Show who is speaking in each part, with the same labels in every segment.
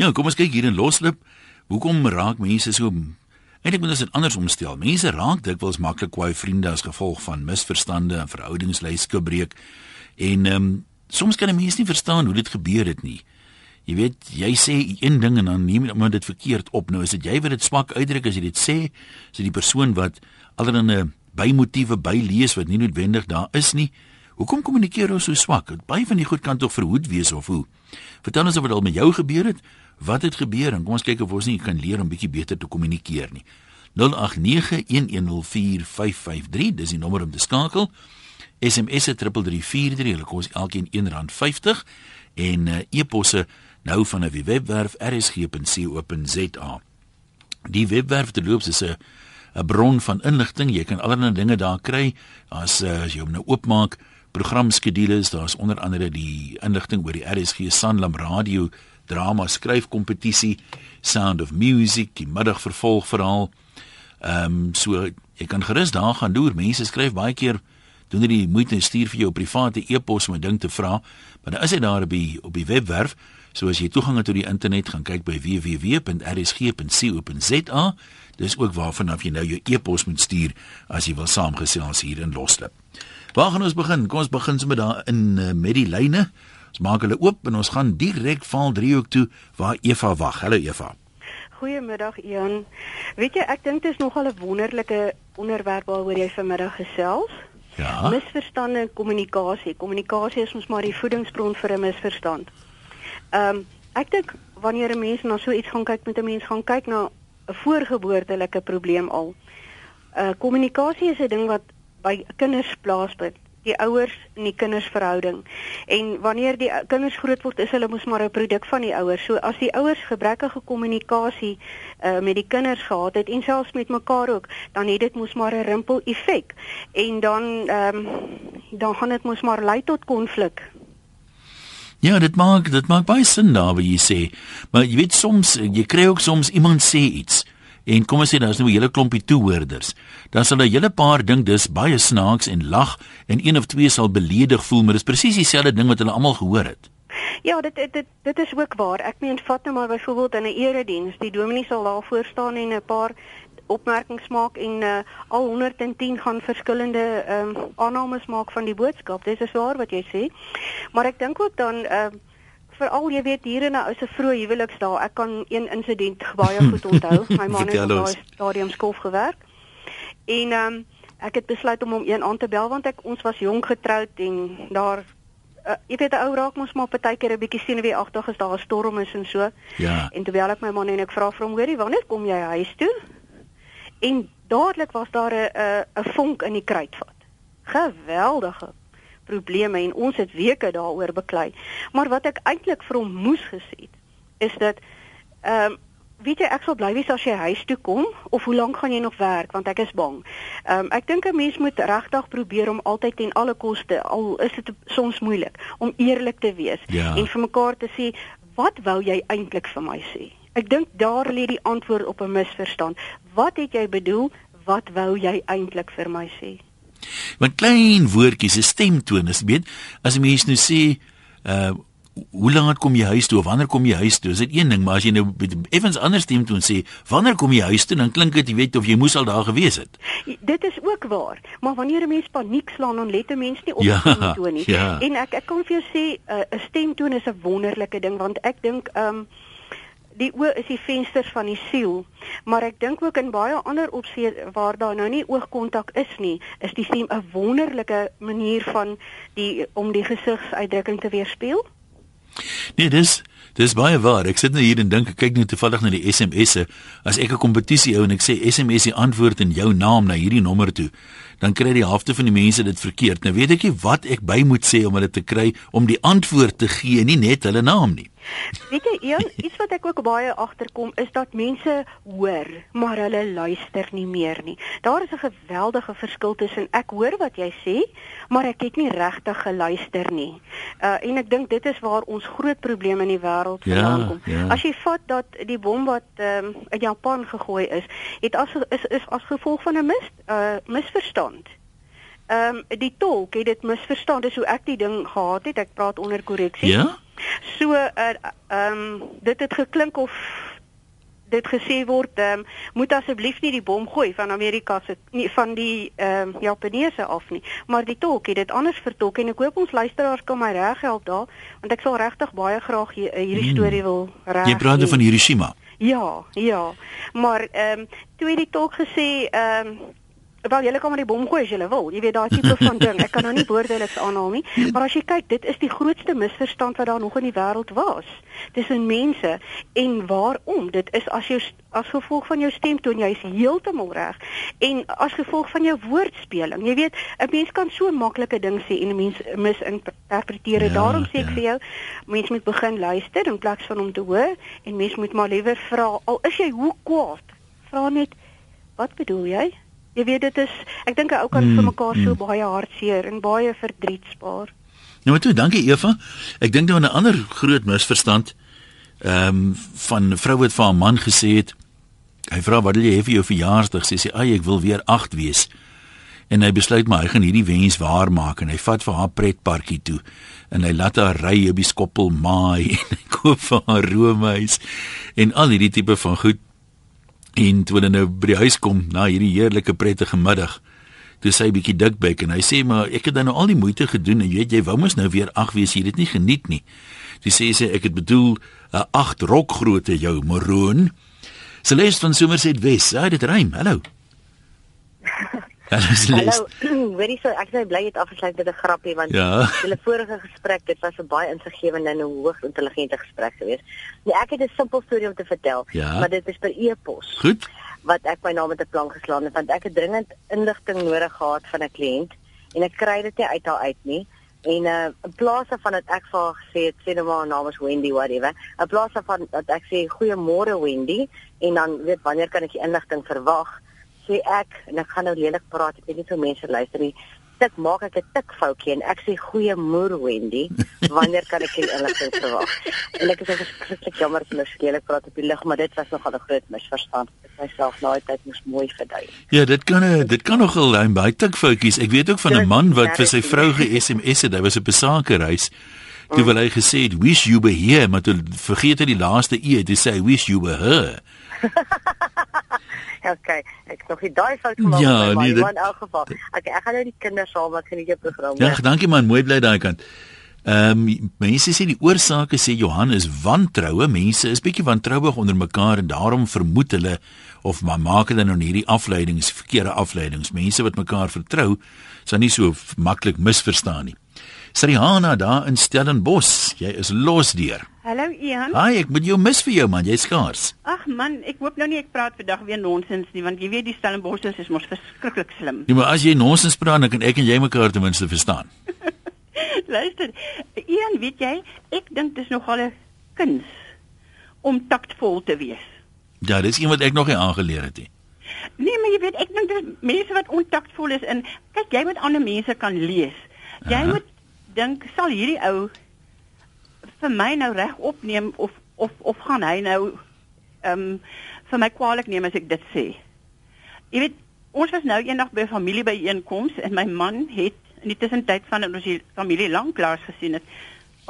Speaker 1: Ja, kom ons kyk hier in Loslip. Hoekom raak mense so Eintlik moet ons dit anders omstel. Mense raak dikwels maklik kwaai vriende as gevolg van misverstande en verhoudingslyske breek. En ehm um, soms kan 'n mens nie verstaan hoe dit gebeur het nie. Jy weet, jy sê een ding en dan neem iemand dit verkeerd op. Nou is dit jy wat dit swak uitdruk as jy dit sê, is dit die persoon wat allerlei bymotiewe bylees wat nie noodwendig daar is nie. Hoekom kommunikeer ons so swak? Baie van die goed kan tog verhoed wees of hoe? Vertel ons of dit al met jou gebeur het. Wat het gebeur? En kom ons kyk of ons nie kan leer om bietjie beter te kommunikeer nie. 0891104553, dis die nommer om te skakel. SMS se 3343, hulle kos elkeen R1.50 en uh, e-posse nou van 'n webwerf rsg.co.za. Die webwerf te loop is 'n 'n bron van inligting. Jy kan allerlei dinge daar kry as uh, as jy hom nou oopmaak. Programskedules, daar's onder andere die inligting oor die RSG Sanlam Radio drama skryfkompetisie, Sound of Music, die middagvervolgverhaal. Ehm um, so jy kan gerus daar gaan deur. Mense skryf baie keer doen hulle die moeite en stuur vir jou private e-pos om 'n ding te vra, maar dan is hy daar op die op die webwerf. So as jy toegang het tot die internet, gaan kyk by www.rsg.co.za. Dis ook waarvanaf jy nou jou e-pos moet stuur as jy wil saamgesels hier in Loslip. Waar gaan ons begin? Kom ons begin sommer daar in uh, met die lyne. Ons maak hulle oop en ons gaan direk val driehoek toe waar Eva wag. Hallo Eva.
Speaker 2: Goeiemiddag Ian. Weet jy, ek dink dit is nogal 'n wonderlike onderwerp waaroor jy vanmiddag gesels.
Speaker 1: Ja.
Speaker 2: Misverstande en kommunikasie. Kommunikasie is ons maar die voedingsbron vir 'n misverstand. Ehm um, ek dink wanneer 'n mens na so iets gaan kyk, moet 'n mens gaan kyk na 'n voorgeboortelike probleem al. Uh kommunikasie is 'n ding wat by kinders plaasvind die ouers en die kinders verhouding. En wanneer die kinders groot word, is hulle mos maar 'n produk van die ouers. So as die ouers gebrekkige kommunikasie uh met die kinders gehad het en selfs met mekaar ook, dan het dit mos maar 'n rimpel effek. En dan ehm um, dan gaan dit mos maar lei tot konflik.
Speaker 1: Ja, dit maak dit maak baie sin daar wat jy sê. Maar jy weet soms jy kry ook soms iemand sê iets en kom ons sê daar's nou 'n hele klompie toehoorders. Dan sal 'n hele paar dink dis baie snaaks en lag en een of twee sal beledig voel, maar dis presies dieselfde ding wat hulle almal gehoor het.
Speaker 2: Ja, dit dit dit is ook waar. Ek meen vat nou maar byvoorbeeld in 'n erediens, die dominee sal daar voor staan en 'n paar opmerkings maak en uh, al 110 gaan verskillende ehm um, aannames maak van die boodskap. Dis is waar wat jy sê. Maar ek dink ook dan ehm uh, veral jy weet hier in 'n ou se vroeë huweliksdae, ek kan een insident baie goed onthou. My man het op daai stadium skof gewerk. En ehm um, ek het besluit om hom een aan te bel want ek ons was jonk getroud en daar uh, jy weet 'n ou raak mos maar partykeer 'n bietjie senuweeagtig as daar 'n storm is en so.
Speaker 1: Ja.
Speaker 2: En terwyl ek my man en ek vra vir hom, hoorie, wanneer kom jy huis toe? En dadelik was daar 'n 'n vonk in die kruitvat. Geweldige probleme en ons het weke daaroor beklei. Maar wat ek eintlik vir hom moes gesê het, is dat ehm um, weet jy ek sal bly wees as jy huis toe kom of hoe lank gaan jy nog werk want ek is bang. Ehm um, ek dink 'n mens moet regtig probeer om altyd ten alle koste al is dit soms moeilik om eerlik te wees
Speaker 1: ja.
Speaker 2: en vir mekaar te sê wat wou jy eintlik vir my sê? Ek dink daar lê die antwoord op 'n misverstand. Wat het jy bedoel? Wat wou jy eintlik vir my sê?
Speaker 1: Want klein woordjies, 'n stemtoon, as jy weet, as 'n mens nou sê, uh hoe lank kom jy huis toe of wanneer kom jy huis toe? Is dit een ding, maar as jy nou effens anders stemtoon sê, wanneer kom jy huis toe, dan klink dit jy weet of jy moes al daar gewees het.
Speaker 2: Dit is ook waar, maar wanneer 'n mens paniek slaan, dan let 'n mens nie op ja, die stemtoon nie.
Speaker 1: Ja.
Speaker 2: En ek ek kan vir jou sê, uh, 'n stemtoon is 'n wonderlike ding want ek dink um die oë is die vensters van die siel. Maar ek dink ook in baie ander opsigte waar daar nou nie oogkontak is nie, is die stem 'n wonderlike manier van die om die gesigsuitdrukking te weerspieël.
Speaker 1: Nee, dis dis baie waar. Ek sit nou hier en dink ek kyk net toevallig na die SMS'e. As ek 'n kompetisie hou en ek sê SMS die antwoord in jou naam na hierdie nommer toe, dan kry die helfte van die mense dit verkeerd. Nou weet ek nie wat ek by moet sê om hulle te kry om die antwoord te gee, nie net hulle naam nie.
Speaker 2: Weet jy, een, iets wat ek ook baie agterkom is dat mense hoor, maar hulle luister nie meer nie. Daar is 'n geweldige verskil tussen ek hoor wat jy sê, maar ek het nie regtig geluister nie. Uh en ek dink dit is waar ons groot probleme in die wêreld vandaan
Speaker 1: Ja,
Speaker 2: kom.
Speaker 1: ja.
Speaker 2: As jy vat dat die bom wat ehm um, in Japan gegooi is, het as is is as gevolg van 'n mis uh misverstand ehm um, die tolk het dit misverstaan. Dis hoe ek die ding gehad het. Ek praat onder korreksie.
Speaker 1: Ja?
Speaker 2: So uh, ehm uh, um, dit het geklink of dit gesê word ehm um, moet asseblief nie die bom gooi van Amerika se nie van die ehm um, Japaneese af nie maar die tolk het dit anders vertolk en ek hoop ons luisteraars kan my reg help daar want ek sal regtig baie graag hier, hierdie hmm. storie wil reg
Speaker 1: Jy praat van Hiroshima
Speaker 2: Ja, ja. Maar ehm um, toe het die tolk gesê ehm um, Wel, julle kan maar die bom gooi as julle wil. Jy weet daai tipe van ding. Ek kan nou nie woordeliks aanhaal nie, maar as jy kyk, dit is die grootste misverstand wat daar nog in die wêreld was tussen mense en waarom? Dit is as jy as gevolg van jou stemtoon jy is heeltemal reg en as gevolg van jou woordspeling. Jy weet, 'n mens kan so maklike ding sê en 'n mens misinterpreteer. Ja, Daarom sê ek ja. vir jou, mens moet begin luister in plaas van om te hoor en mens moet maar liewer vra al is jy hoe kwaad? Vra net wat bedoel jy? Jy weet dit is ek dink 'n ou kan mm, vir mekaar so mm. baie hartseer en baie verdriet spaar.
Speaker 1: Nou toe, dankie Eva. Ek dink nou 'n ander groot misverstand ehm um, van 'n vrou wat vir haar man gesê het hy vra wat wil jy hê vir jou verjaarsdag? Sy sê ai ek wil weer 8 wees. En hy besluit maar hy gaan hierdie wens waar maak en hy vat vir haar pretparkie toe en hy laat haar ry op die skoppel maai en hy koop vir haar roomhuis en al hierdie tipe van goed En toe hulle nou by die huis kom na hierdie heerlike prettige middag, toe sê hy bietjie dikbek en hy sê maar ek het nou al die moeite gedoen en jy weet jy wou mos nou weer ag wees jy dit nie geniet nie. Toe sê sy ek het bedoel 'n 8 rok grootte jou maroon. Celeste van Somerset West, ja dit rym. Hallo.
Speaker 3: Hallo, hoorie so ek sê bly dit afgesluit met 'n grappie want ja. hulle vorige gesprek dit was 'n baie insiggewende en 'n hoogs intelligente gesprek geweest. Nee, ek het 'n simpel storie om te vertel, ja. maar dit is per e-pos.
Speaker 1: Goed.
Speaker 3: Wat ek my naam met 'n plan geslaan het want ek het dringend inligting nodig gehad van 'n kliënt en ek kry dit nie uit haar uit nie. En uh in plaas van dat ek vir haar gesê het sê nou maar haar naam is Wendy whatever, in plaas van dat ek sê goeiemôre Wendy en dan weet wanneer kan ek die inligting verwag? Sê ek en ek gaan nou lelik praat, ek weet nie hoe mense luister nie. Tik maak ek 'n tik foutjie en ek sê goeie moer Wendy, wanneer kan ek die inligting verwag? En ek is verskriklik jammer vir my skeelik praat op die lig, maar dit was nogal 'n groot misverstand. Ek myself nou altyd moes mooi verduidelik.
Speaker 1: Ja, dit kan 'n dit kan nogal hy baie tik foutjies. Ek weet ook van 'n man wat vir sy vrou ge-SMS het. Hy was op 'n sakereis. Toe wil hy gesê het wish you were here, maar toe vergeet hy die laaste e, dit sê wish you were her.
Speaker 3: okay, ek nog nie daai fout gemaak
Speaker 1: ja, nie, maar
Speaker 3: in elk geval. Okay, ek gaan nou die kinders saam wat geniet jou program.
Speaker 1: Ja, dankie man, mooi bly daai kant. Ehm um, mense sê die oorsake sê Johan is wantroue. Mense is bietjie wantrouig onder mekaar en daarom vermoed hulle of maar maak hulle nou hierdie afleidings, verkeerde afleidings. Mense wat mekaar vertrou, sal nie so maklik misverstaan nie. Sriana daar in Stellenbosch, jy is los deur.
Speaker 4: Hallo Ian.
Speaker 1: Haai, ek moet jou mis vir jou man, jy's skaars.
Speaker 4: Ag man, ek hoop nou nie ek praat vandag weer nonsens nie, want jy weet die Stellenboschers is mos verskriklik slim.
Speaker 1: Ja, maar as jy nonsens praat, dan kan ek en jy mekaar ten minste verstaan.
Speaker 4: Luister, Ian, weet jy, ek dink dis nogal 'n kuns om taktvol te wees.
Speaker 1: Ja, dis iets wat ek nog nie aangeleer het nie.
Speaker 4: Nee, maar jy weet, ek dink dis mense wat ontaktvol is en kyk, jy moet ander mense kan lees. Jy Aha. moet dink sal hierdie ou vir my nou reg opneem of of of gaan hy nou ehm um, vir my kwaliek neem as ek dit sê. Jy weet, ons was nou eendag by 'n familiebyeenkoms en my man het in die tussentyd van ons familie lanklaas gesien het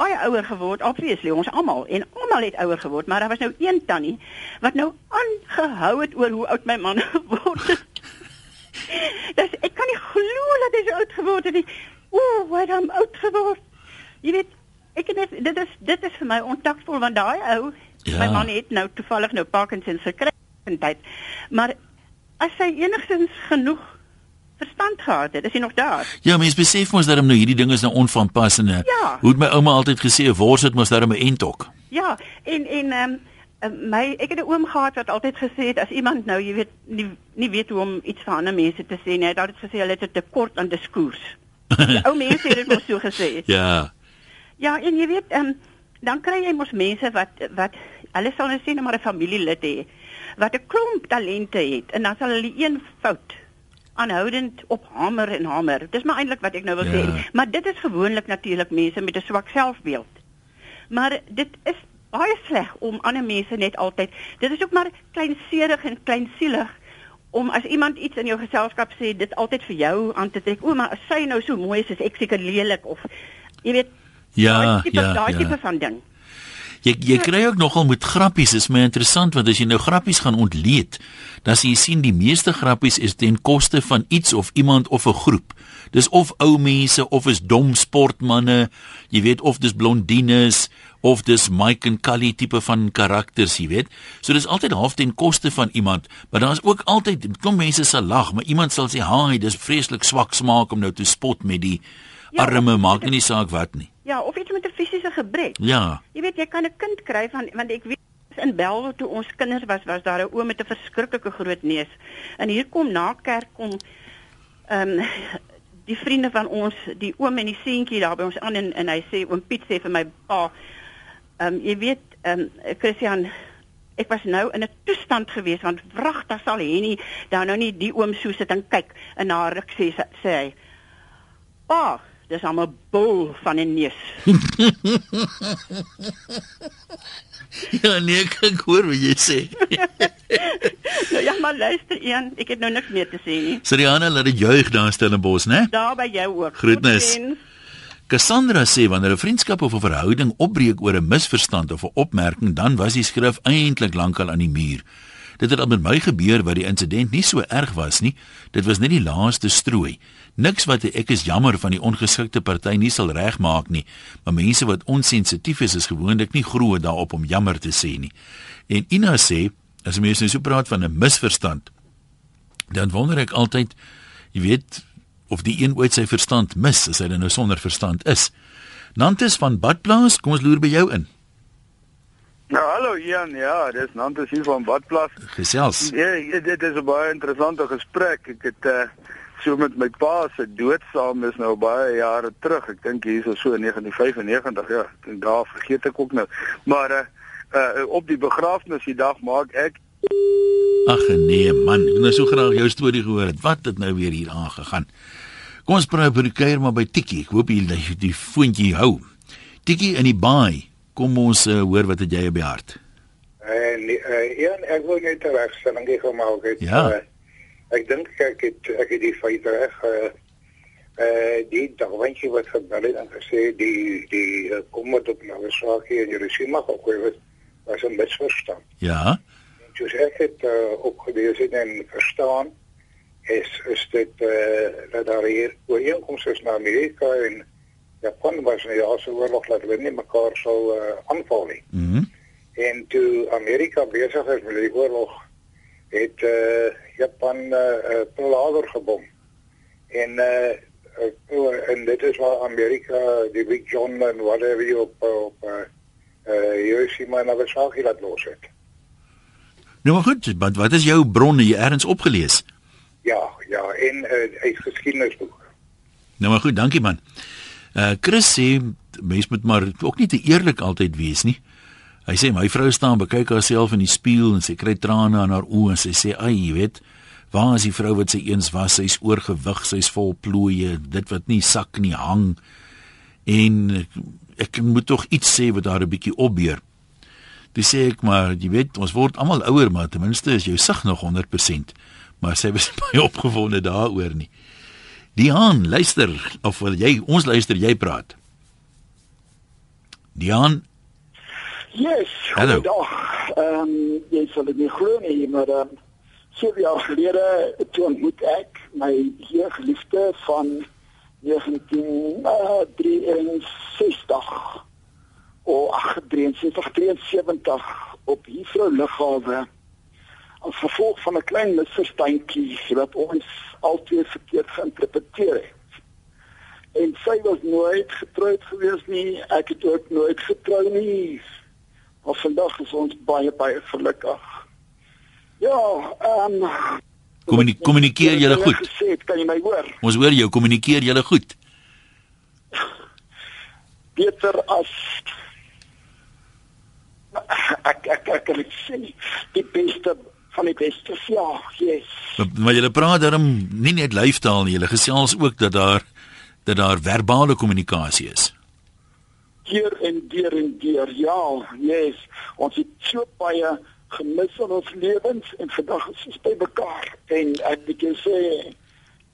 Speaker 4: baie ouer geword, obviously ons almal en almal het ouer geword, maar daar was nou een tannie wat nou aangehou het oor hoe oud my man geword het. Dis ek kan nie glo dat hy so oud geword het. Ooh, wat hom oud geword. Jy weet, ek net dit is dit is vir my ontakvol want daai ou, ja. my man het nou toevallig nou Parkinson gekry in tyd. Maar as hy enigstens genoeg verstand gehad het, is hy nog daar.
Speaker 1: Ja, mens besef mos dat hom nou hierdie dinge is nou onvanpassende. Ja. Hoe het my ouma altyd gesê, wors het mos daar 'n entok.
Speaker 4: Ja, en en ehm um, my ek het 'n oom gehad wat altyd gesê het as iemand nou, jy weet, nie nie weet hoe om iets vir ander mense te sê nie, hy het altyd gesê hulle het 'n tekort aan diskurs. Ou mense het dit mos so gesê.
Speaker 1: Ja.
Speaker 4: Ja, en jy weet, ehm um, dan kry jy mos mense wat wat hulle sal net sê net maar 'n familielid hê wat 'n klomp talente het en dan sal hulle een fout aanhoudend op hamer en hamer. Dis maar eintlik wat ek nou wil ja. sê. Maar dit is gewoonlik natuurlik mense met 'n swak selfbeeld. Maar dit is baie sleg om ander mense net altyd. Dit is ook maar kleinserig en kleinsielig om as iemand iets in jou geselskap sê dit altyd vir jou aan te trek. O, maar as sy nou so mooi is, is ek seker lelik of jy weet
Speaker 1: Ja,
Speaker 4: daai tipe,
Speaker 1: ja,
Speaker 4: daai
Speaker 1: ja.
Speaker 4: tipe van ding.
Speaker 1: Jy jy kry ook nogal met grappies, is my interessant want as jy nou grappies gaan ontleed, dan sien jy sien die meeste grappies is ten koste van iets of iemand of 'n groep. Dis of ou mense of is dom sportmense, jy weet of dis blondines of dis Mike en Callie tipe van karakters, jy weet. So dis altyd half ten koste van iemand, maar daar's ook altyd klomp mense sal lag, maar iemand sal sê, "Haai, dis vreeslik swak smaak om nou te spot met die
Speaker 4: Ja,
Speaker 1: arme, maak nie saak wat nie."
Speaker 4: Ja, of iets met 'n fisiese gebrek.
Speaker 1: Ja.
Speaker 4: Jy weet jy kan 'n kind kry van want ek weet in Belwe toe ons kinders was was daar 'n oom met 'n verskriklike groot neus. En hier kom na kerk kom ehm um, die vriende van ons, die oom en die seentjie daar by ons aan en, en hy sê oom Piet sê vir my pa ehm um, jy weet ehm um, Christian ek was nou in 'n toestand gewees want wragtig sal Henny daar nou nie die oom so sit en kyk en na ruk sê sê hy pa dis hom 'n bul van 'n neus.
Speaker 1: Ja, nee, ek kan hoor wat jy sê.
Speaker 4: nou ja, maar luister een, ek het nou niks meer te sê nie.
Speaker 1: Siriana laat dit juig daar in Stellenbosch, né?
Speaker 4: Daar by jou ook.
Speaker 1: Groetnis. Cassandra sê wanneer 'n vriendskap of 'n verhouding opbreek oor 'n misverstand of 'n opmerking, dan was die skrif eintlik lankal aan die muur. Dit het al met my gebeur waar die insident nie so erg was nie. Dit was net die laaste strooi. Niks wat ek is jammer van die ongeskikte party nie sal regmaak nie, maar mense wat onsensitief is is gewoonlik nie groot daarop om jammer te sê nie. En Ina sê, as mense nou so praat van 'n misverstand, dan wonder ek altyd, jy weet, of die een ooit sy verstand mis as hy dan nou sonder verstand is. Nantes van Badplaas, kom ons loer by jou in.
Speaker 5: Nou hallo Ian, ja, dis Nantes hier van Badplaas.
Speaker 1: Gesels.
Speaker 5: Ja, dit is 'n baie interessante gesprek. Ek het uh so met my pa se dood saam is nou baie jare terug. Ek dink hier is so in 1995, ja. Ek daar vergeet ek ook nou. Maar uh, uh op die begrafnisdag maak ek
Speaker 1: Ag nee man, ek wil nou so graag jou storie gehoor het. Wat het nou weer hier aangegaan? Kom ons praat oor die kuier maar by Tikkie. Ek hoop jy die, die foontjie hou. Tikkie in die baai. Kom ons uh, hoor wat het jy op die hart?
Speaker 6: En uh, ja, ek wil net 'n regstelling gee gemaak het.
Speaker 1: Ja.
Speaker 6: Uh, ek dink ek het ek het die feite reg uh, uh die dagwentjie wat gebeur het en gesê die die uh, kom wat op nou Swaki en Jerusalem ook was was 'n misverstand.
Speaker 1: Ja.
Speaker 6: Dus ek het uh, opgelees het en verstaan is is dit uh, dat daar hier ooreenkomste is na Amerika en Japan was in die Asië oorlog dat hulle nie mekaar sou uh, aanval nie.
Speaker 1: Mhm. Mm
Speaker 6: En toe Amerika besig is met die oorlog, het uh, Japan uh, uh, Pearl Harbor gebom. En uh, uh, en dit is waar Amerika die Big John en whatever jy op op uh, uh, Hiroshima en Nagasaki laat los het.
Speaker 1: Nou maar goed, wat wat is jou bronne jy ergens opgelees?
Speaker 6: Ja, ja, en uh, uit geskiedenisboek.
Speaker 1: Nou maar goed, dankie man. Uh Chris sê mens moet maar ook nie te eerlik altyd wees nie. Hy sê my vrou staan bekyk haarself in die spieël en sy kry trane aan haar oë en sy sê ai, jy weet, waar is die vrou wat sy eens was? Sy's oorgewig, sy's vol plooie, dit wat nie sak nie hang. En ek moet tog iets sê wat haar 'n bietjie opbeur. Dis sê ek maar, jy weet, ons word almal ouer, maar ten minste is jou sig nog 100%. Maar sy was baie opgewonde daaroor nie. Dian, luister of wil jy ons luister, jy praat. Dian,
Speaker 7: Yes,
Speaker 1: Hallo.
Speaker 7: Ehm um, jy sal dit nie glo nie, maar ehm um, sewe jaar gelede toe ontmoet ek my heer geliefde van 1963 of 73 73 op Heathrow lughawe as gevolg van 'n klein misverstandjie wat ons altyd verkeerd geïnterpreteer het. En sy was nooit getroud gewees nie, ek het ook nooit getrou nie. Maar vandag is ons baie baie gelukkig. Ja, ehm um,
Speaker 1: kommunikeer julle goed?
Speaker 7: Gesê, het, kan jy my hoor?
Speaker 1: ons hoor jou kommunikeer julle goed.
Speaker 7: Beter as ek ek ek kan dit sê die beste van die beste ja, yes.
Speaker 1: Maar, maar julle praat daarom nie net lyftaal nie, julle gesels ook dat daar dat daar verbale kommunikasie is.
Speaker 7: Keer en deur en deur. Ja, yes. Ons het so baie gemis in ons lewens en vandag is ons by mekaar en ek moet jou sê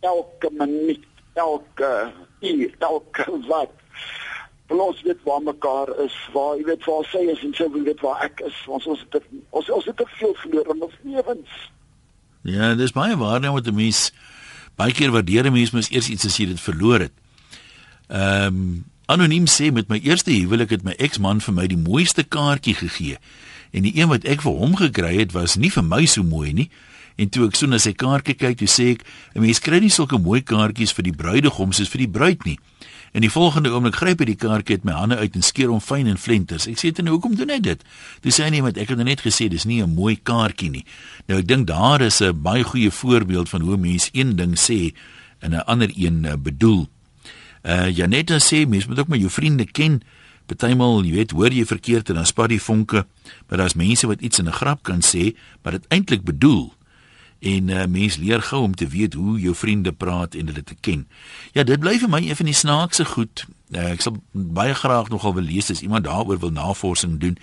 Speaker 7: elke minuut, elke uur, elke wat Ons weet waar mekaar is, waar jy weet waar sy is en sy weet waar ek is. Ons ons het ons ons het te veel verloor in ons lewens.
Speaker 1: Ja, dis baie waar nou met 'n mens. Baie keer waardeer 'n mens mens eers iets as jy dit verloor het. Ehm um, anoniem sê met my eerste huwelik het my eksman vir my die mooiste kaartjie gegee. En die een wat ek vir hom gekry het was nie vir my so mooi nie. En toe ek so na sy kaartjie kyk, toe sê ek, 'n mens kry nie sulke mooi kaartjies vir die bruidegom soos vir die bruid nie. En die volgende oomblik gryp hy die kaartjie uit my hande uit en skeer hom fyn in flenters. Ek sê dit nou, hoekom doen hy dit? Toe sê hy net, ek het net gesê dis nie 'n mooi kaartjie nie. Nou ek dink daar is 'n baie goeie voorbeeld van hoe mense een ding sê en 'n ander een uh, bedoel. Uh Janetta sê mens moet ook maar jou vriende ken. Partymal, jy weet, hoor jy verkeerd en dan spat die vonke, maar daar's mense wat iets in 'n grap kan sê, maar dit eintlik bedoel en uh, mens leer gou om te weet hoe jou vriende praat en hulle te ken. Ja, dit bly vir my een van die snaakse goed. Uh, ek sal baie graag nogal wil lees as iemand daaroor wil navorsing doen.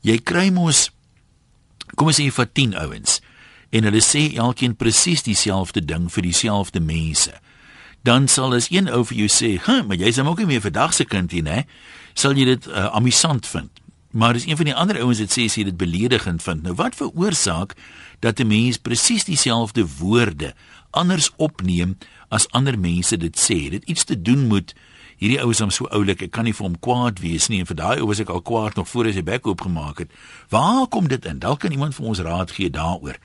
Speaker 1: Jy kry mos kom ons sê vir 10 ouens en hulle sê elkeen presies dieselfde ding vir dieselfde mense. Dan sal as een ou vir jou sê, "Hm, maar jy's hom ook nie meer vandag se kind nie, hè?" Sal jy dit uh, amusant vind. Maar dis een van die ander ouens wat sê as jy dit beledigend vind. Nou wat veroorsaak dat 'n mens presies dieselfde woorde anders opneem as ander mense dit sê. Dit iets te doen moet hierdie oues hom so oulik, ek kan nie vir hom kwaad wees nie en vir daai ou was ek al kwaad nog voor hy sy bek oopgemaak het. Waar kom dit in? Dalk kan iemand vir ons raad gee daaroor.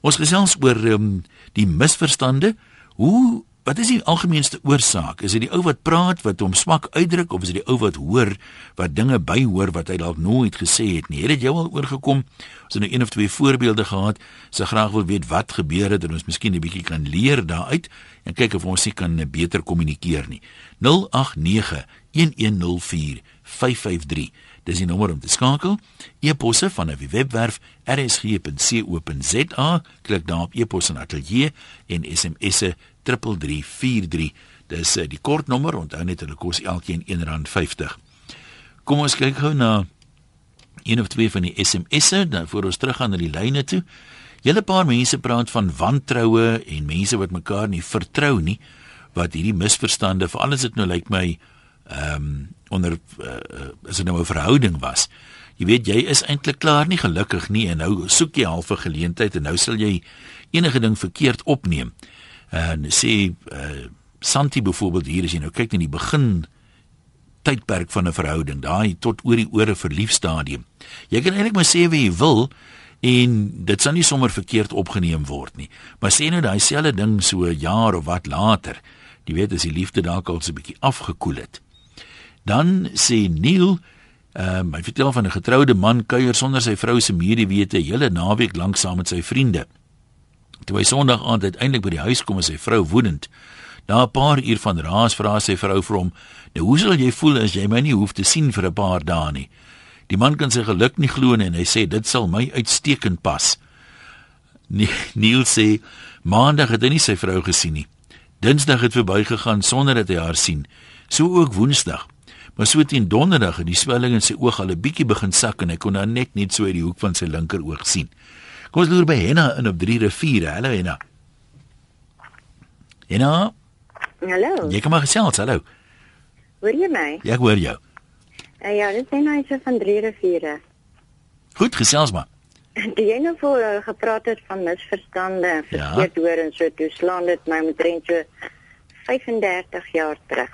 Speaker 1: Ons gesels oor um, die misverstande. Hoe Wat is die algemeenste oorsaak? Is dit die ou wat praat wat hom smak uitdruk of is dit die ou wat hoor wat dinge byhoor wat hy dalk nooit gesê het nie? Het dit jou al oorgekom? Ons het nou een of twee voorbeelde gehad. Sy graag wil weet wat gebeur het en ons miskien 'n bietjie kan leer daaruit en kyk of ons se beter kommunikeer nie. 089 1104 553 Dis die nommer om te skakel. E-posse van 'n webwerf rsg.co.za. Klik daar op e-pos en atelier en SMS'e 3343. Dis uh, die kortnommer. Onthou net hulle kos elkeen R1.50. Kom ons kyk gou na een of twee van die SMS'e dan voor ons teruggaan na die lyne toe. Julle paar mense praat van wantroue en mense wat mekaar nie vertrou nie wat hierdie misverstande vir alles dit nou lyk my ehm um, onder uh, as dit nou 'n verhouding was. Jy weet jy is eintlik klaar nie gelukkig nie en nou soek jy halfe geleentheid en nou sal jy enige ding verkeerd opneem en sê uh, Santi byvoorbeeld hier as jy nou kyk in die begin tydperk van 'n verhouding, daai tot oor die ore verlief stadium. Jy kan eintlik maar sê wat jy wil en dit sal nie sommer verkeerd opgeneem word nie. Maar sê nou daai selfde ding so 'n jaar of wat later, jy weet as die liefde dalk al so 'n bietjie afgekoel het. Dan sê Neil Ehm um, hy vertel van 'n getroude man kuier sonder sy vrou se medewete hele naweek lank saam met sy vriende. Toe hy Sondag aand uiteindelik by die huis kom, is sy vrou woedend. Na 'n paar uur van raas vra sy vrou vir hom: "Nou hoe sal jy voel as jy my nie hoef te sien vir 'n paar dae nie?" Die man kan sy geluk nie glo nie en hy sê dit sal my uitstekend pas. Neil sê: "Maandag het hy nie sy vrou gesien nie. Dinsdag het verbygegaan sonder dat hy haar sien. So ook Woensdag." Maar so teen donderdag het die swelling in sy oog al 'n bietjie begin sak en hy kon haar net net so uit die hoek van sy linker oog sien. Kom ons loer by Henna in op 3 riviere. Hallo Henna. Henna?
Speaker 8: Hallo.
Speaker 1: Jy kom maar gesels, hallo.
Speaker 8: Hoor jy my?
Speaker 1: Ja, ek hoor jou.
Speaker 8: Uh, ja, dit is Henna is van 3 riviere.
Speaker 1: Goed, gesels maar.
Speaker 8: Die jy nou voor uh, gepraat het van misverstande en
Speaker 1: Ja.
Speaker 8: verkeerd hoor en so, toe slaan dit my omtrent so 35 jaar terug.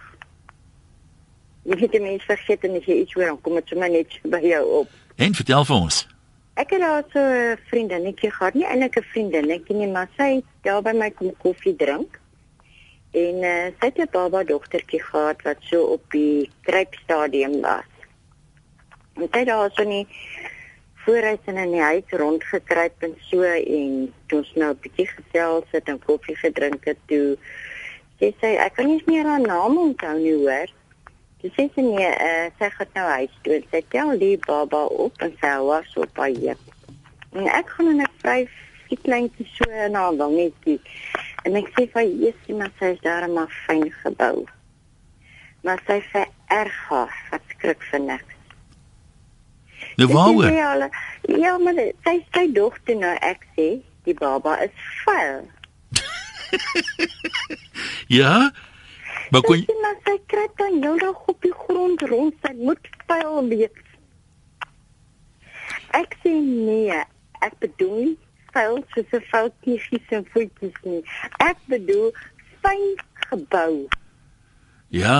Speaker 8: Jy het die mens vergeet en as jy iets hoor, dan kom dit sommer net by jou op.
Speaker 1: En vertel vir ons.
Speaker 8: Ek het daar so 'n vriendinnetjie gehad, nie eintlik 'n vriendinnetjie nie, maar sy het daar by my kom koffie drink. En uh, sy het 'n baba dogtertjie gehad wat so op die kruipstadium was. En sy het daar so nie vooruit in in die huis rondgekruip en so en toe ons nou 'n bietjie gesels het en koffie gedrink het toe sê sy ek kan nie meer haar naam onthou nie hoor. Sy sê sy nee, uh, sy gaan nou huis toe sy tel die baba op en sy hou haar so op haar heup. En ek gaan en ek vryf die kleintjie so in haar wangetjie. En ek sê vir Jesus, maar sy is daar maar fyn gebou. Maar sy vererg haar, wat skrik vir niks.
Speaker 1: Nou waaroor?
Speaker 8: al- Ja, maar sy sy dogter nou ek sê, die baba is vuil.
Speaker 1: Ja? Maar kon
Speaker 8: Sy maar sy kry dan nou dag op die grond rond, sy moet vuil wees. Ek sê nee, ek bedoel vuil soos 'n foutjies en voetjies nie. Ek bedoel fyn gebou.
Speaker 1: Ja.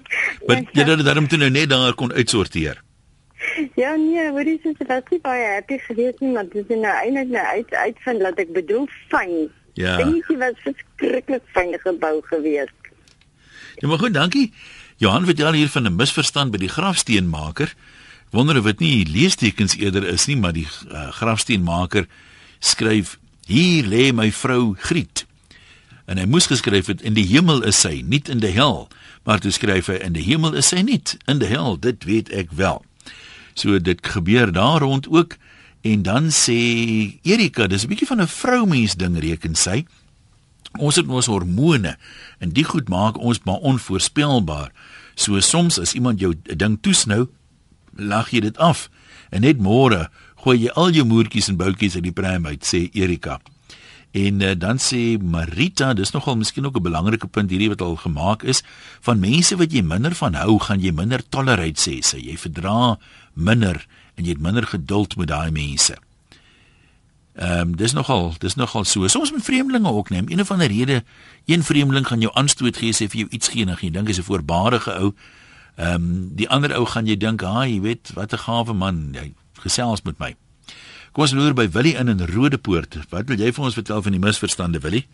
Speaker 1: Maar jy het dit daarom toe nou net daar kon uitsorteer.
Speaker 8: Ja nee, hoor jy soos wat sy baie happy gewees nie, maar dis nou eintlik nou uit uitvind dat ek bedoel fyn.
Speaker 1: Ja.
Speaker 8: Dink jy was verskriklik fyn gebou gewees.
Speaker 1: Ja, maar goed, dankie. Johan vertel hier van 'n misverstand by die grafsteenmaker. Wonder of dit nie leestekens eerder is nie, maar die uh, grafsteenmaker skryf: "Hier lê my vrou Griet." En hy moes geskryf het in die hemel is sy, nie in die hel. Maar toe skryf hy in die hemel is sy nie, in die hel, dit weet ek wel. So dit gebeur daar rond ook en dan sê Erika, dis 'n bietjie van 'n vroumens ding reken sy. Ons het ons hormone en die goed maak ons maar onvoorspelbaar. So soms as iemand jou 'n ding toesnou, lag jy dit af en net môre gooi jy al jou moertjies en boutjies uit die pram uit, sê Erika. En uh, dan sê Marita, dis nogal miskien ook 'n belangrike punt hierdie wat al gemaak is, van mense wat jy minder van hou, gaan jy minder tolerate sê sy. Jy verdra minder en jy het minder geduld met daai mense. Ehm um, dis nogal, dis nogal so. Soms met vreemdelinge ook neem. Een of ander rede, een vreemdeling gaan jou aanstoot gee sê vir jou iets en jy dink hy's 'n voorbarige ou. Ehm um, die ander ou gaan jy dink, "Ha, jy weet, wat 'n gawe man, hy gesels met my." Kom ons loer by Willie in in Rodepoort. Wat wil jy vir ons vertel van die misverstande, Willie?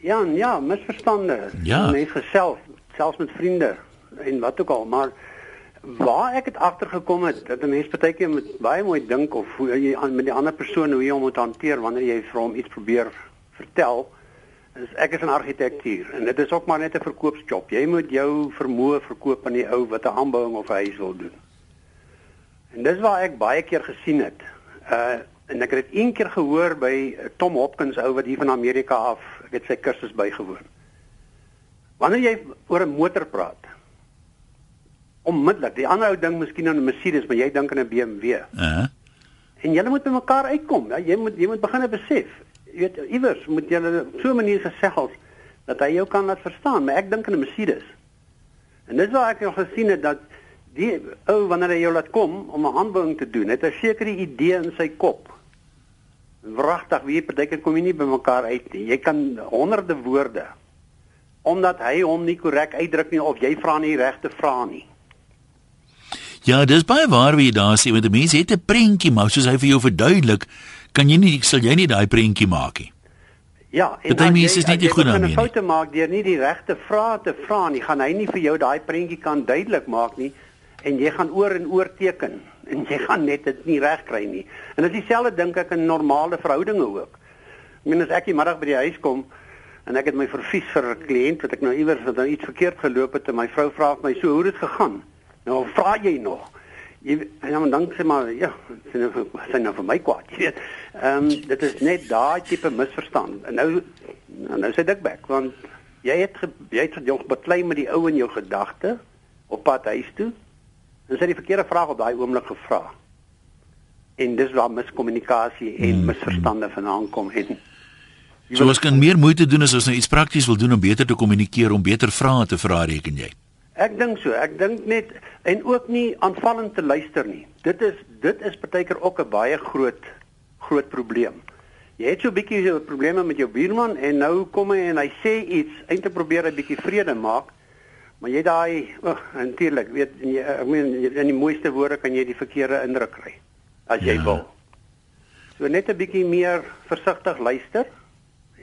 Speaker 9: Ja, ja, misverstande.
Speaker 1: Ja.
Speaker 9: Mense gesels, selfs met vriende en wat ook al, maar waar ek het agtergekom het dat 'n mens baie keer moet baie mooi dink of hoe jy aan met die ander persoon hoe jy hom moet hanteer wanneer jy vir hom iets probeer vertel. Is ek is 'n argitektuur en dit is ook maar net 'n verkoopsjob. Jy moet jou vermoë verkoop aan die ou wat 'n aanbouing of 'n huis wil doen. En dis waar ek baie keer gesien het. Uh en ek het dit een keer gehoor by Tom Hopkins ou wat hier van Amerika af, ek het sy kursus bygewoon. Wanneer jy oor 'n motor praat, onmiddellik, die ander ou ding miskien aan 'n Mercedes, maar jy dink aan 'n BMW.
Speaker 1: Uh -huh.
Speaker 9: En julle moet by mekaar uitkom. Ja? Jy moet jy moet begin besef. Jy weet iewers moet jy so 'n manier gesels dat hy jou kan laat verstaan, maar ek dink aan 'n Mercedes. En dis waar ek al gesien het dat die ou wanneer hy jou laat kom om 'n aanbouing te doen, het 'n sekere idee in sy kop. Wragtig, wie partykeer kom jy nie by mekaar uit nie. Jy kan honderde woorde omdat hy hom nie korrek uitdruk nie of jy vra nie regte vrae nie.
Speaker 1: Ja, dis baie waar wie jy daar sê, want 'n mens het 'n prentjie, maar soos hy vir jou verduidelik, kan jy nie sal jy nie daai prentjie maak nie.
Speaker 9: Ja,
Speaker 1: mense
Speaker 9: jy-
Speaker 1: is nie
Speaker 9: as
Speaker 1: die
Speaker 9: jy
Speaker 1: goed
Speaker 9: begin
Speaker 1: daarmee
Speaker 9: 'n
Speaker 1: nie.
Speaker 9: foute maak deur nie die regte vrae te vra nie, gaan hy nie vir jou daai prentjie kan duidelik maak nie en jy gaan oor en oor teken en jy gaan net dit nie reg kry nie. En dit is dieselfde dink ek in normale verhoudinge ook. Ek meen as ek die middag by die huis kom en ek het my vervies vir 'n kliënt wat ek nou iewers wat nou iets verkeerd geloop het en my vrou vra vir my so hoe het dit gegaan? Nou vra jy nog. Jy en dan dan sê maar ja, sien nou sien nou vir my kwaad. Jy weet. Ehm um, dit is net daai tipe misverstand. En nou nou, sê dit back want jy het ge, jy het jou beklei met die ou in jou gedagte op pad huis toe. En sy het die verkeerde vraag op daai oomblik gevra. En dis waar miskommunikasie en misverstande vandaan kom en
Speaker 1: So ons kan meer moeite doen as ons nou iets prakties wil doen om beter te kommunikeer, om beter vrae te vra, reken jy?
Speaker 9: Ek dink so. Ek dink net en ook nie aanvallend te luister nie. Dit is dit is partykeer ook 'n baie groot groot probleem. Jy het so 'n bietjie so probleme met jou buurman en nou kom hy en hy sê iets, eintlik probeer hy 'n bietjie vrede maak. Maar jy daai, oh, natuurlik, weet jy, ek meen in die mooiste woorde kan jy die verkeerde indruk kry as jy
Speaker 1: Ja.
Speaker 9: wil. So net 'n bietjie meer versigtig luister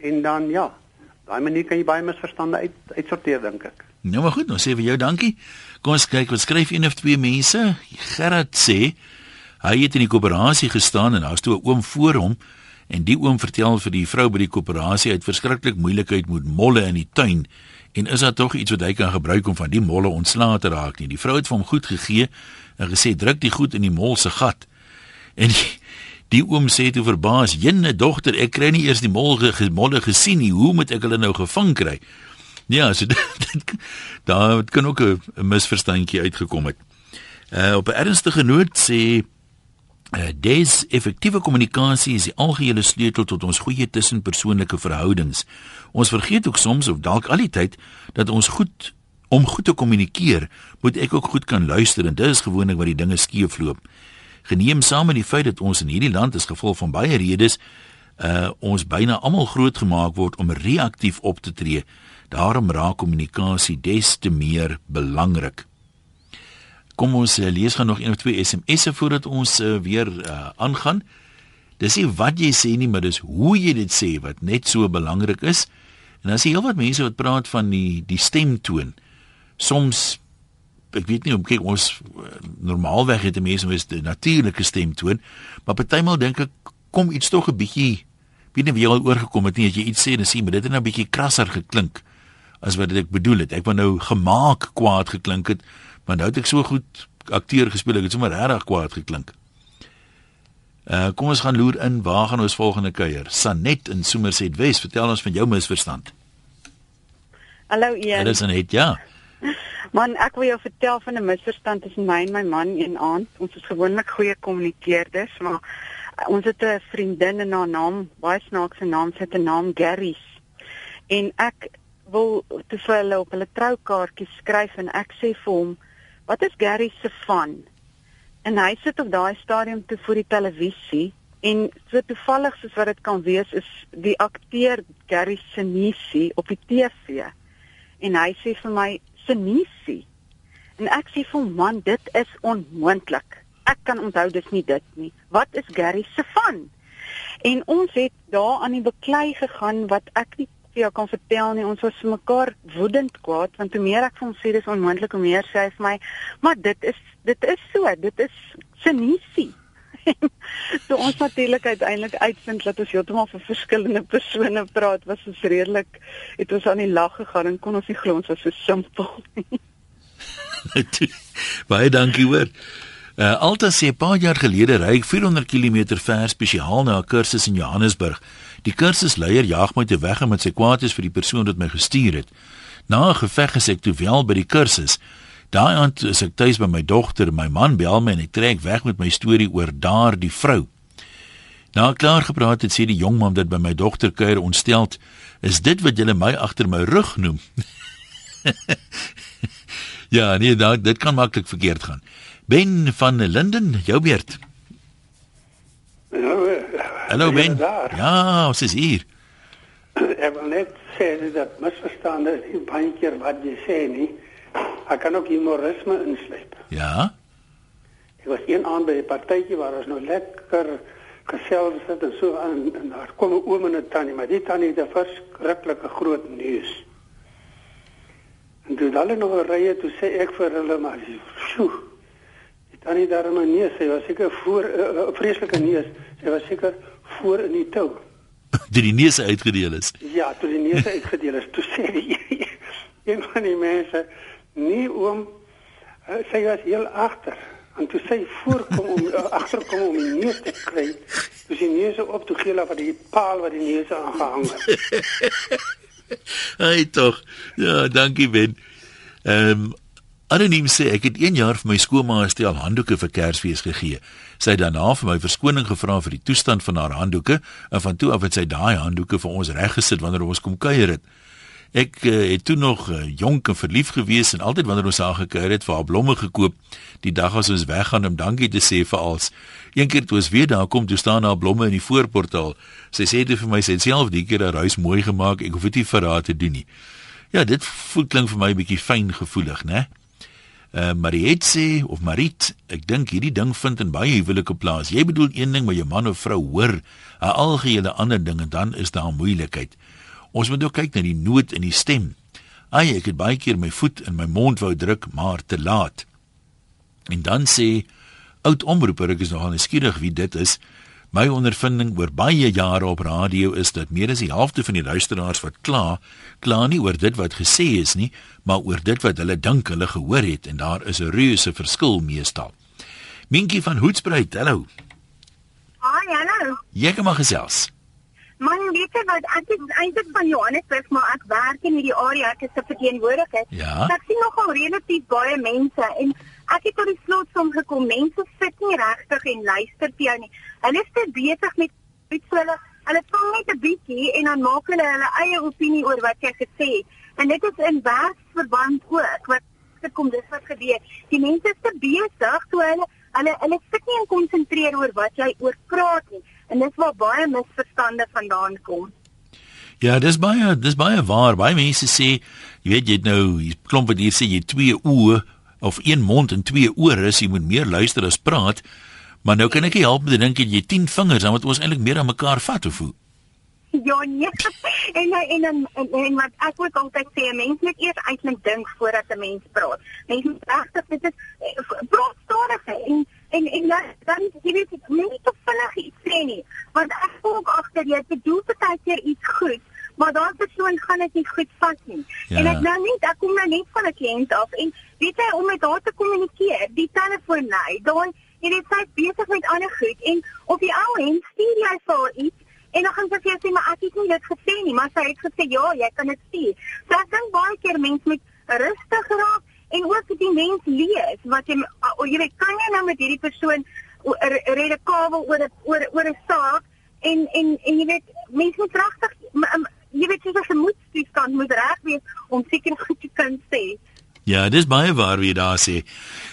Speaker 9: en dan ja, daai manier kan jy baie misverstande uit uitsorteer dink ek.
Speaker 1: Nou maar goed, nou sê vir jou dankie. Kom ons kyk wat skryf een of twee mense. Gerard sê hy het in die koöperasie gestaan en daar's toe 'n oom voor hom en die oom vertel vir die vrou by die koöperasie hy het verskriklik moeilikheid met molle in die tuin en is daar tog iets wat hy kan gebruik om van die molle ontslae te raak nie. Die vrou het vir hom goed gegee en gesê druk die goed in die mol se gat. En die, die oom sê toe verbaas: "Jenne dogter, ek kry nie eers die mol ge, molle gesien nie. Hoe moet ek hulle nou gevang kry?" Ja, so dit, dit daar kan ook 'n misverstandjie uitgekom het. Uh op 'n ernstige noot sê Uh, Dis effektiewe kommunikasie is die algehele sleutel tot ons goeie tussenpersoonlike verhoudings. Ons vergeet ook soms of dalk al die tyd dat ons goed om goed te kommunikeer, moet ek ook goed kan luister en dit is gewoonlik wat die dinge skeefloop. Geneem saam met die feit dat ons in hierdie land as gevolg van baie redes uh ons byna almal grootgemaak word om reaktief op te tree. Daarom raak kommunikasie des te meer belangrik. Kom ons uh, lees gaan nog een of twee SMS'e voordat ons uh, weer uh, aangaan. Dis nie wat jy sê nie, maar dis hoe jy dit sê wat net so belangrik is. En is hier heelwat mense wat praat van die die stemtoon. Soms ek weet nie om kyk ons normaalweg het die mense mens 'n natuurlike stemtoon, maar partymal dink ek kom iets tog 'n bietjie weet nie wie al oorgekom het nie as jy iets sê en sê maar dit het nou 'n bietjie krasser geklink as wat ek bedoel het. Ek wou nou gemaak kwaad geklink het, maar nou het ek so goed akteur gespeel, ek het sommer regtig kwaad geklink. Uh kom ons gaan loer in, waar gaan ons volgende kuier? Sanet in Somerset Wes, vertel ons van jou misverstand.
Speaker 2: Hallo Ian.
Speaker 1: Is Sanet, ja.
Speaker 2: Man, ek wil jou vertel van 'n misverstand tussen my en my man een aand. Ons is gewoonlik goeie kommunikeerders, maar uh, ons het 'n vriendin en haar naam, baie snaakse naam, sy het 'n naam Garys. En ek wil te vir hulle op hulle troukaartjie skryf en ek sê vir hom, "Wat is Gary se van?" En hy sit op daai stadium te voor die televisie en so toevallig soos wat dit kan wees is die akteur Gary Sinisi op die TV. En hy sê vir my, Senisi. En ek sê vir hom, man, dit is onmoontlik. Ek kan onthou dis nie dit nie. Wat is Gary se van? En ons het daar aan die beklei gegaan wat ek nie vir jou kan vertel nie. Ons was vir mekaar woedend kwaad want hoe meer ek van sê dis onmoontlik, hoe meer sê hy vir my, maar dit is dit is so, dit is Senisi. so ons natuurlik uiteindelik uitvind dat ons heeltemal vir verskillende persone praat was ons redelik het ons aan die lag gegaan en kon ons nie glo ons was so simpel nie.
Speaker 1: Baie dankie hoor. Uh, Alta sê 'n paar jaar gelede ry ek 400 km ver spesiaal na 'n kursus in Johannesburg. Die kursusleier jaag my te weg omdat sy kwaad is vir die persoon wat my gestuur het. Na 'n geveg gesê ek toe wel by die kursus. Daai aand is ek tuis by my dogter, my man bel my en ek trek weg met my storie oor daardie vrou. Na klaar gepraat het sê die jong man dit by my dogter kuier ontsteld, is dit wat julle my agter my rug noem? ja, nee, dit kan maklik verkeerd gaan. Ben van Linden, jou beurt.
Speaker 10: Hallo,
Speaker 1: Hallo Ben. Ja, ons is hier.
Speaker 10: Ek wil net sê dat misverstande is nie baie keer wat jy sê nie. Ek kan ook humorisme insluit.
Speaker 1: Ja.
Speaker 10: Ek was een aand by 'n partytjie waar ons nou lekker gesels het en so aan en daar kom 'n oom en 'n tannie, maar die tannie het 'n verskriklike groot neus. En toe hulle nog rye toe sê ek vir hulle maar, "Sjoe. Tannie my neus, sy was seker voor 'n uh, uh, vreeslike neus. Sy was seker voor in die tou."
Speaker 1: Dit die neus uitgedeel is.
Speaker 10: Ja, toe die neus uitgedeel is, toe sê die een van die mense Nee oom, uh, sy was heel agter. En toe sy voorkom om uh, agterkom om die neus te kry, toe sy neus op toe gee wat die paal wat die neus aangehang het.
Speaker 1: Hey tog. Ja, dankie Ben. Ehm um, Anoniem sê ek het 1 jaar vir my skoonma 'n stel handdoeke vir Kersfees gegee. Sy het daarna vir my verskoning gevra vir die toestand van haar handdoeke en van toe af het sy daai handdoeke vir ons reggesit wanneer ons kom kuier het. Ek uh, het toe nog uh, jonk en verlief gewees en altyd wanneer ons haar gekuier het vir haar blomme gekoop die dag as ons weggaan om dankie te sê vir als. Een keer toe ons weer daar kom, toe staan haar blomme in die voorportaal. Sy sê dit vir my het self die keer haar huis mooi gemaak. Ek hoef dit nie vir haar te doen nie. Ja, dit voel klink vir my 'n bietjie fyn gevoelig, né? Uh, Mariet sê of Marit, ek dink hierdie ding vind in baie huwelike plaas. Jy bedoel een ding maar jou man of vrou hoor 'n algehele ander ding en dan is daar moeilikheid. Ons moet ook kyk na die noot in die stem. Ai, ek het baie keer my voet in my mond wou druk, maar te laat. En dan sê oud omroeper, ek is nogal nuuskierig wie dit is. My ondervinding oor baie jare op radio is dat meer as die helfte van die luisteraars wat kla, kla nie oor dit wat gesê is nie, maar oor dit wat hulle dink hulle gehoor het en daar is 'n reuse verskil meestal. Minkie van Hoedspruit, hallo.
Speaker 11: Hi, hallo.
Speaker 1: Jy kom maar gesels.
Speaker 11: Man, weet jy wat ek is eintlik van Johannesburg, maar ek werk in hierdie area, ek is 'n verteenwoordiger.
Speaker 1: Ja.
Speaker 11: Ek sien nogal relatief baie mense en ek het tot die slotsom gekom, mense sit nie regtig en luister vir jou nie. Hulle is te besig met iets hulle hulle vang net 'n bietjie en dan maak hulle hulle eie opinie oor wat jy gesê het. En dit is in werksverband ook wat kom dis wat gebeur. Die mense is te besig toe hulle hulle hulle sit nie en konsentreer oor wat jy oor praat nie. En dis waar baie misverstande vandaan kom.
Speaker 1: Ja, dis baie dis baie waar. Baie mense sê, jy weet jy het nou, jy klomp wat hier sê jy twee oë of een mond en twee ore, jy moet meer luister as praat. Maar nou kan ek nie help met dink jy 10 vingers, dan moet ons eintlik meer aan mekaar vat of hoe?
Speaker 11: Ja, nee. En en en en, en wat ek ook altyd sê, mense moet eers eintlik dink voordat 'n mens praat. Mense moet regtig dit is praat stadig en en en dan dan jy weet ek nie te vinnig iets sê nie, want ek voel ook agter jy bedoel baie keer iets goed, maar dan persoon gaan dit nie goed vat nie. Ja. En ek nou net ek kom nou net van 'n kliënt af en weet jy om met haar te kommunikeer, die telefoon lei, dan jy weet sy besig met ander goed en op die ou end stuur jy vir haar iets En dan gaan sy vir jou sê maar ek het nie dit gesê nie, maar sy het gesê ja, jy kan dit sien. So ek dink baie keer mense moet rustig raak en ook die mens lees wat jy o, jy weet kan jy nou met hierdie persoon rede kabel oor oor oor 'n saak en en en jy weet mense moet regtig jy weet jy se gemoedstoestand moet reg wees om seker goed te kan sê.
Speaker 1: Ja, dis baie waar wie daar sê.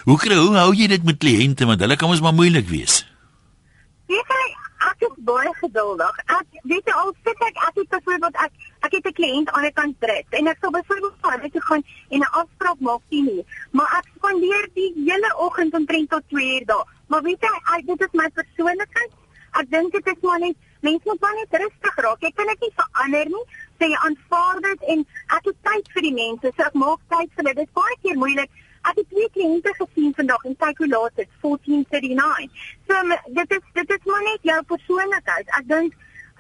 Speaker 1: Hoe kry hoe hou jy dit met kliënte want hulle kan mos maar moeilik wees.
Speaker 11: Jy ek is baie geduldig. Ek weet al sit ek ek het byvoorbeeld ek ek het 'n kliënt aan die kant druk en ek sou byvoorbeeld van net gaan en 'n afspraak maak sien nie. Maar ek spandeer die hele oggend omtrent tot 2 uur daar. Maar weet jy, ek dit is my persoonlikheid. Ek dink dit is maar net mense moet maar net rustig raak. Jy kan dit nie verander nie. Sê jy aanvaar dit en ek het tyd vir die mense. So ek maak tyd vir hulle. Dit is baie keer moeilik Ek het twee kliënte gesien vandag en kyk hoe laat dit 14:39. So dit is dit is maar net jou persoonlikheid. Ek dink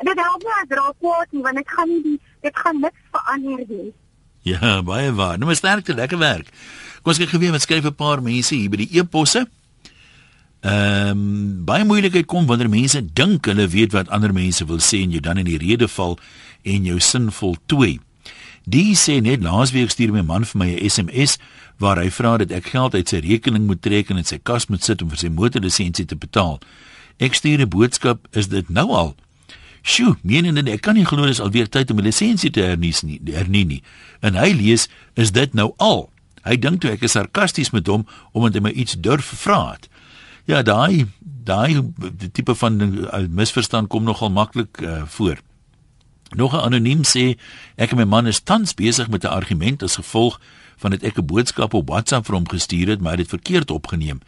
Speaker 11: dit help nie as raak kwaad nie want dit gaan nie die, dit gaan niks verander nie.
Speaker 1: Ja, baie waar. Nou maar sterkte, lekker werk. Kom ons kyk geweet wat skryf 'n paar mense hier by die e-posse. Ehm um, baie moeilikheid kom wanneer mense dink hulle weet wat ander mense wil sê en jy dan in die rede val en jou sin voltooi. Die sê net laasweek stuur my man vir my 'n SMS waar hy vra dat ek geld uit sy rekening moet trek en in sy kas moet sit om vir sy motorlisensie te betaal. Ek stuur 'n boodskap, is dit nou al? Sjoe, menende ek kan nie glo dis alweer tyd om 'n lisensie te hernie nie, hernie nie. En hy lees, is dit nou al? Hy dink toe ek is sarkasties met hom omdat hy my iets durf vra het. Ja, daai daai tipe van uh, misverstand kom nogal maklik uh, voor. Nog 'n anoniem sê ek en my man is tans besig met 'n argument as gevolg van dit ek 'n boodskap op WhatsApp vir hom gestuur het, maar hy het dit verkeerd opgeneem.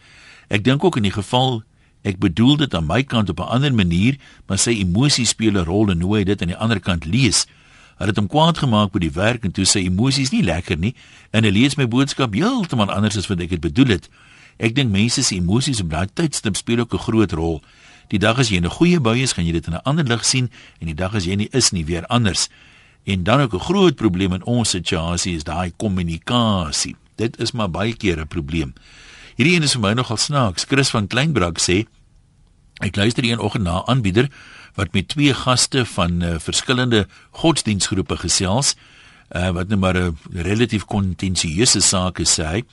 Speaker 1: Ek dink ook in die geval ek bedoel dit aan my kant op 'n ander manier, maar sy emosies speel 'n rol en hoe hy dit aan die ander kant lees. Hy het hom kwaad gemaak by die werk en toe sy emosies nie lekker nie en hy lees my boodskap heeltemal anders as wat ek dit bedoel het. Ek dink mense se emosies op daai tydstip speel ook 'n groot rol. Die dag as jy in 'n goeie bui is, gaan jy dit in 'n ander lig sien en die dag as jy nie is nie, weer anders. En dan ook 'n groot probleem in ons situasie is daai kommunikasie. Dit is maar baie keer 'n probleem. Hierdie een is vir my nogal snaaks. Chris van Kleinbrak sê ek luister een oggend na 'n aanbieder wat met twee gaste van uh, verskillende godsdienstgroepe gesels uh, wat nou maar 'n relatief kontensieuse saak is sê.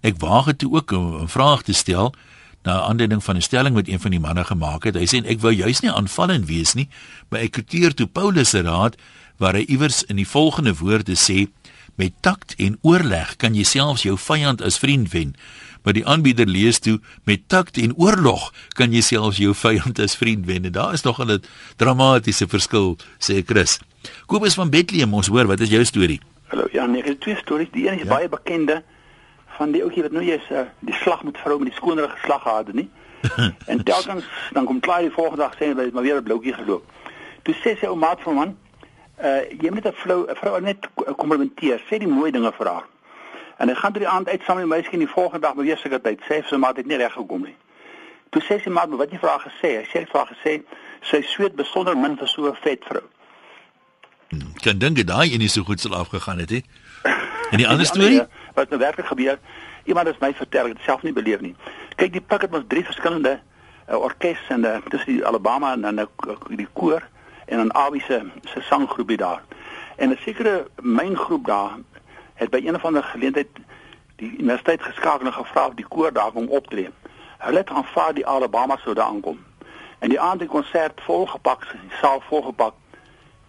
Speaker 1: Ek waag dit ook om 'n vraag te stel na aanleiding van 'n stelling wat een van die manne gemaak het. Hy sê ek wou juis nie aanvallend wees nie, maar ek kwoteer toe Paulus se raad waar hy iewers in die volgende woorde sê met takt en oorleg kan jy selfs jou vyand as vriend wen. Maar die aanbieder lees toe met takt en oorlog kan jy selfs jou vyand as vriend wen. En daar is nog 'n dramatiese verskil sê Chris. Kobus van Bethlehem ons hoor wat is jou storie?
Speaker 12: Hallo ja nee ek het twee stories. Die een is ja? baie bekende van die ouetjie wat nou jy's uh, die slag met vrou met die skoonere geslag gehad het nie en telkens dan kom klaar die volgende dag sê hy maar weer 'n bloukie geloop toe sê sy ou maat van man uh jy moet 'n vrou 'n vrou net komplimenteer, sê die mooi dinge vir haar. En hy gaan deur die aand uit saam met my miskien die volgende dag beweeg seker tyd. Sê sy maar dit nie reg gekom nie. Toe sê sy maar wat jy vir haar gesê? Hy sê vir haar gesê sy sweet besonder min vir so 'n vet vrou.
Speaker 1: Hmm, kan dink dit daai enie so goed sal afgegaan het, hè? En die ander storie
Speaker 12: wat nou werklik gebeur, iemand het my vertel, ek het self nie beleef nie. Kyk, die pak het mos drie verskillende uh, orkes en uh, tussen die Alabama en dan uh, die koor en 'n Abi se se sanggroepie daar. En 'n sekere myngroep daar het by een van die geleentheid die universiteit geskakel en gevra of die koor daar kom optree. Hulle het aanvaar die Alabama sou daar aankom. En die aand die konsert volgepak, die saal volgepak.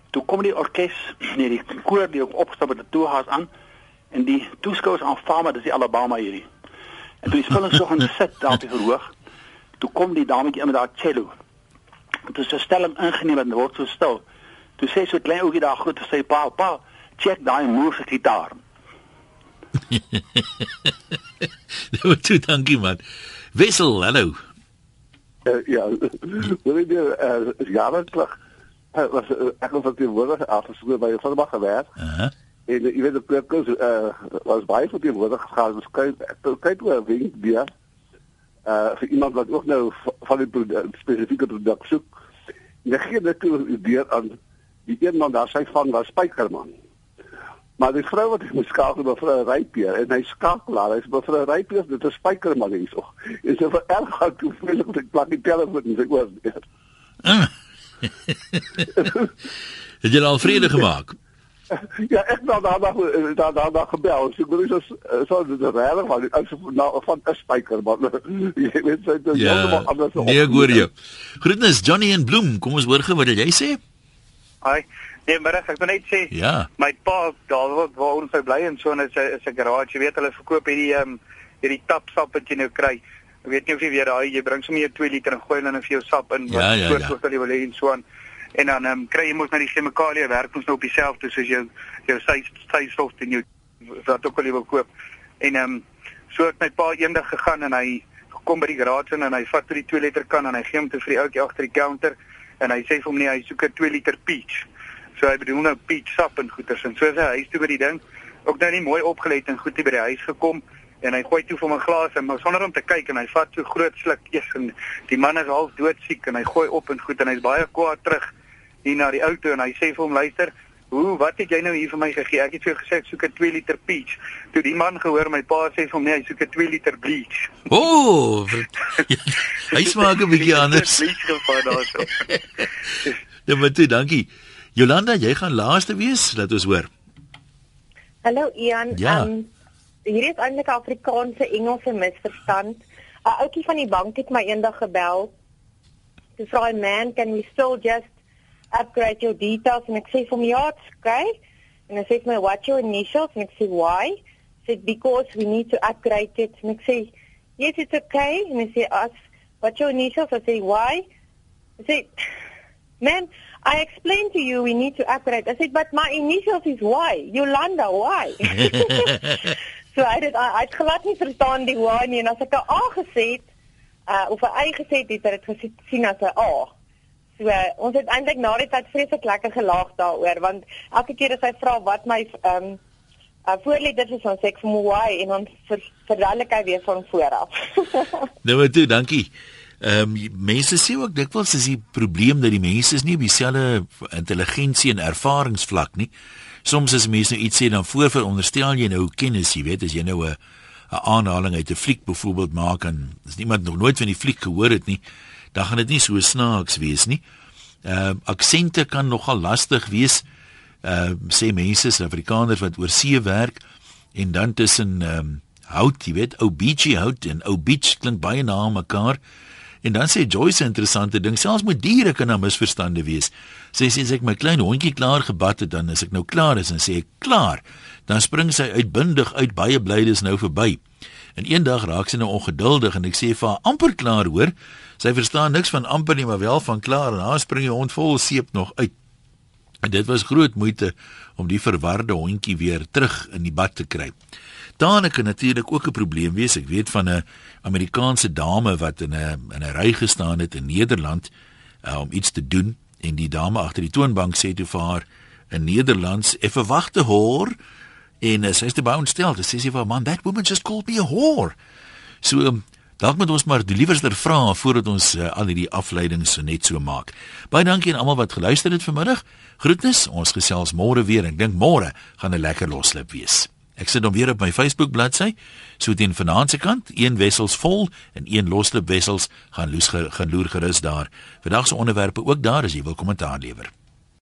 Speaker 12: Toe kom die orkes, nee die koor die ook opgestap het, toe haas aan en die toeskouers aanvaar maar dis die Alabama hierdie. En toe die spelers so gaan sit daar op die verhoog, toe kom die dametjie met haar cello. Toe sy stelling ingeneem en word so stil. Toe sê so klein ouetjie daar goed te sê pa, pa, check daai moves se gitaar.
Speaker 1: Nou toe dankie man. Wissel, hallo.
Speaker 13: Uh, ja, wil ik uh, jaren terug uh, was uh, echt een vertegenwoordiger afgesproken bij van de mag gewerkt.
Speaker 1: Uh -huh.
Speaker 13: En uh, je weet de plekjes uh, was bij vertegenwoordiger gegaan. Dus kijk, kijk hoe een wink weer. Uh, voor iemand wat ook nou van die product, specifieke product zoekt. En dan geef ik toe weer aan die een man daar, sy van was Spijkerman. Maar die vrou wat moet skakel mevrou Rypier en hy skakel haar, hy's mevrou Rypier, dit is Spijkerman hierso. En sy vererg gaan toe voel ek ek plak die telefoon en sy oor.
Speaker 1: Het jy al vrede gemaak?
Speaker 13: Ja, ek nou daar daar daar daar daar gebel. So ek is so dit is regtig maar uit nou van 'n Spijkerman. Jy weet sy dit
Speaker 1: ja, heeltemal anders. Nee, hoor jy. Groetnis Johnny en Bloem, kom ons hoor gou wat jy sê.
Speaker 14: Hi. Nee, maar ek wil net sê,
Speaker 1: ja.
Speaker 14: my pa daar waar, waar ons hy bly en so en is 'n is 'n garage, jy weet hulle verkoop hierdie ehm um, hierdie tapsap wat jy nou kry. Ek weet nie of jy weet daai jy bring sommer 2 liter en gooi hulle in vir jou sap in
Speaker 1: ja, wat ja,
Speaker 14: ja. wat jy wil hê en so aan. En dan um, kry jy mos na die chemikalie werk ons nou op dieselfde soos jou jou systof en jou wat ook al jy wil koop. En ehm um, so het my pa eendag gegaan en hy kom by die garage en hy vat die 2 liter kan en hy gee hom te vir die ouetjie agter die counter en hy sê vir hom nee hy soek 'n 2 liter peach. So hy bedoel nou peach sap en goeters en so sy huis toe by die ding ook nou nie mooi opgelet en goed by die huis gekom en hy gooi toe vir my glas en maar sonder om te kyk en hy vat so groot sluk eers en die man is half doodziek en hy gooi op en goed en hy's baie kwaad terug hier na die auto en hy sê vir hom luister Hoe wat het jy nou hier vir my gegee? Ek het vir jou gesê ek soek 'n 2 liter peach. Toe die man gehoor my pa sê vir hom nee, hy soek 'n 2 liter bleach.
Speaker 1: O! Oh, hy smaak 'n bietjie anders.
Speaker 14: Bleach gevaar daarso.
Speaker 1: ja, maar toe, dankie. Jolanda, jy gaan laaste wees, laat ons hoor.
Speaker 8: Hallo Ian.
Speaker 1: Ja.
Speaker 8: Um, hier is eintlik 'n Afrikaanse Engelse misverstand. 'n Ouetjie van die bank het my eendag gebel. Toe vra hy, "Man, can we still just upgrade your details?" En ek sê vir hom, "Ja, it's okay." En hy sê vir my, "What your initials?" En ek sê, "Why?" Sê, "Because we need to upgrade it." En ek sê, "Yes, it's okay." En hy sê, "As what your initials?" I say, "Why?" I say, "Man, I explained to you we need to upgrade." I said, "But my initials is Y. Yolanda, why?" so hy het hy het glad nie verstaan die Y nie en as ek 'n A gesê het, uh of 'n Y gesê het, het hy dit gesien as 'n A. So ons het eintlik na die tyd vreeslik lekker gelaag daaroor want elke keer as hy vra wat my ehm um, uh, voorletters is, dan sê ek vir hom Y en dan ver, verduidelik hy weer van voor af.
Speaker 1: nou maar toe, dankie. Ehm um, mense sê ook dikwels is die probleem dat die mense is nie op dieselfde intelligensie en ervaringsvlak nie. Soms as mense nou iets sê dan voorveronderstel jy nou kennis, jy weet, as jy nou 'n 'n aanhaling uit 'n fliek byvoorbeeld maak en as iemand nog nooit van die fliek gehoor het nie, dan gaan dit nie so snaaks wees nie. Ehm uh, aksente kan nogal lastig wees. Ehm uh, sê mense Suid-Afrikaners wat oor see werk en dan tussen ehm um, hout, jy weet, ou beachy hout en ou beach klink baie na mekaar. En dan sê Joyce 'n interessante ding, selfs met diere kan daar misverstande wees. Sy sê as ek my klein hondjie klaar gebad het, dan as ek nou klaar is en sê ek klaar, dan spring sy uitbundig uit baie bly dis nou verby. En eendag raak sy nou ongeduldig en ek sê vir haar amper klaar hoor. Sy verstaan niks van amper nie, maar wel van klaar en haar spring die hond vol seep nog uit. En dit was groot moeite om die verwarde hondjie weer terug in die bad te kry. Daarna kan natuurlik ook 'n probleem wees. Ek weet van 'n Amerikaanse dame wat in 'n in 'n ry gestaan het in Nederland uh, om iets te doen en die dame agter die toonbank sê toe vir haar in Nederlands: "Effe wagte hoor." En uh, sy is te baie ontstel. Sy sê vir man, "That woman just called me a whore." So um, dalk moet ons maar die liewerster vra voordat ons uh, al hierdie afleidings net so maak. Baie dankie aan almal wat geluister het vanmiddag. Groetnis. Ons gesels môre weer. Ek dink môre gaan 'n lekker loslip wees. Ek sit hom weer op my Facebook bladsy. So teen vanaand se kant, een wessels vol en een loslip wessels gaan loes gaan loer gerus daar. Vandag se onderwerpe ook daar as jy wil kommentaar lewer.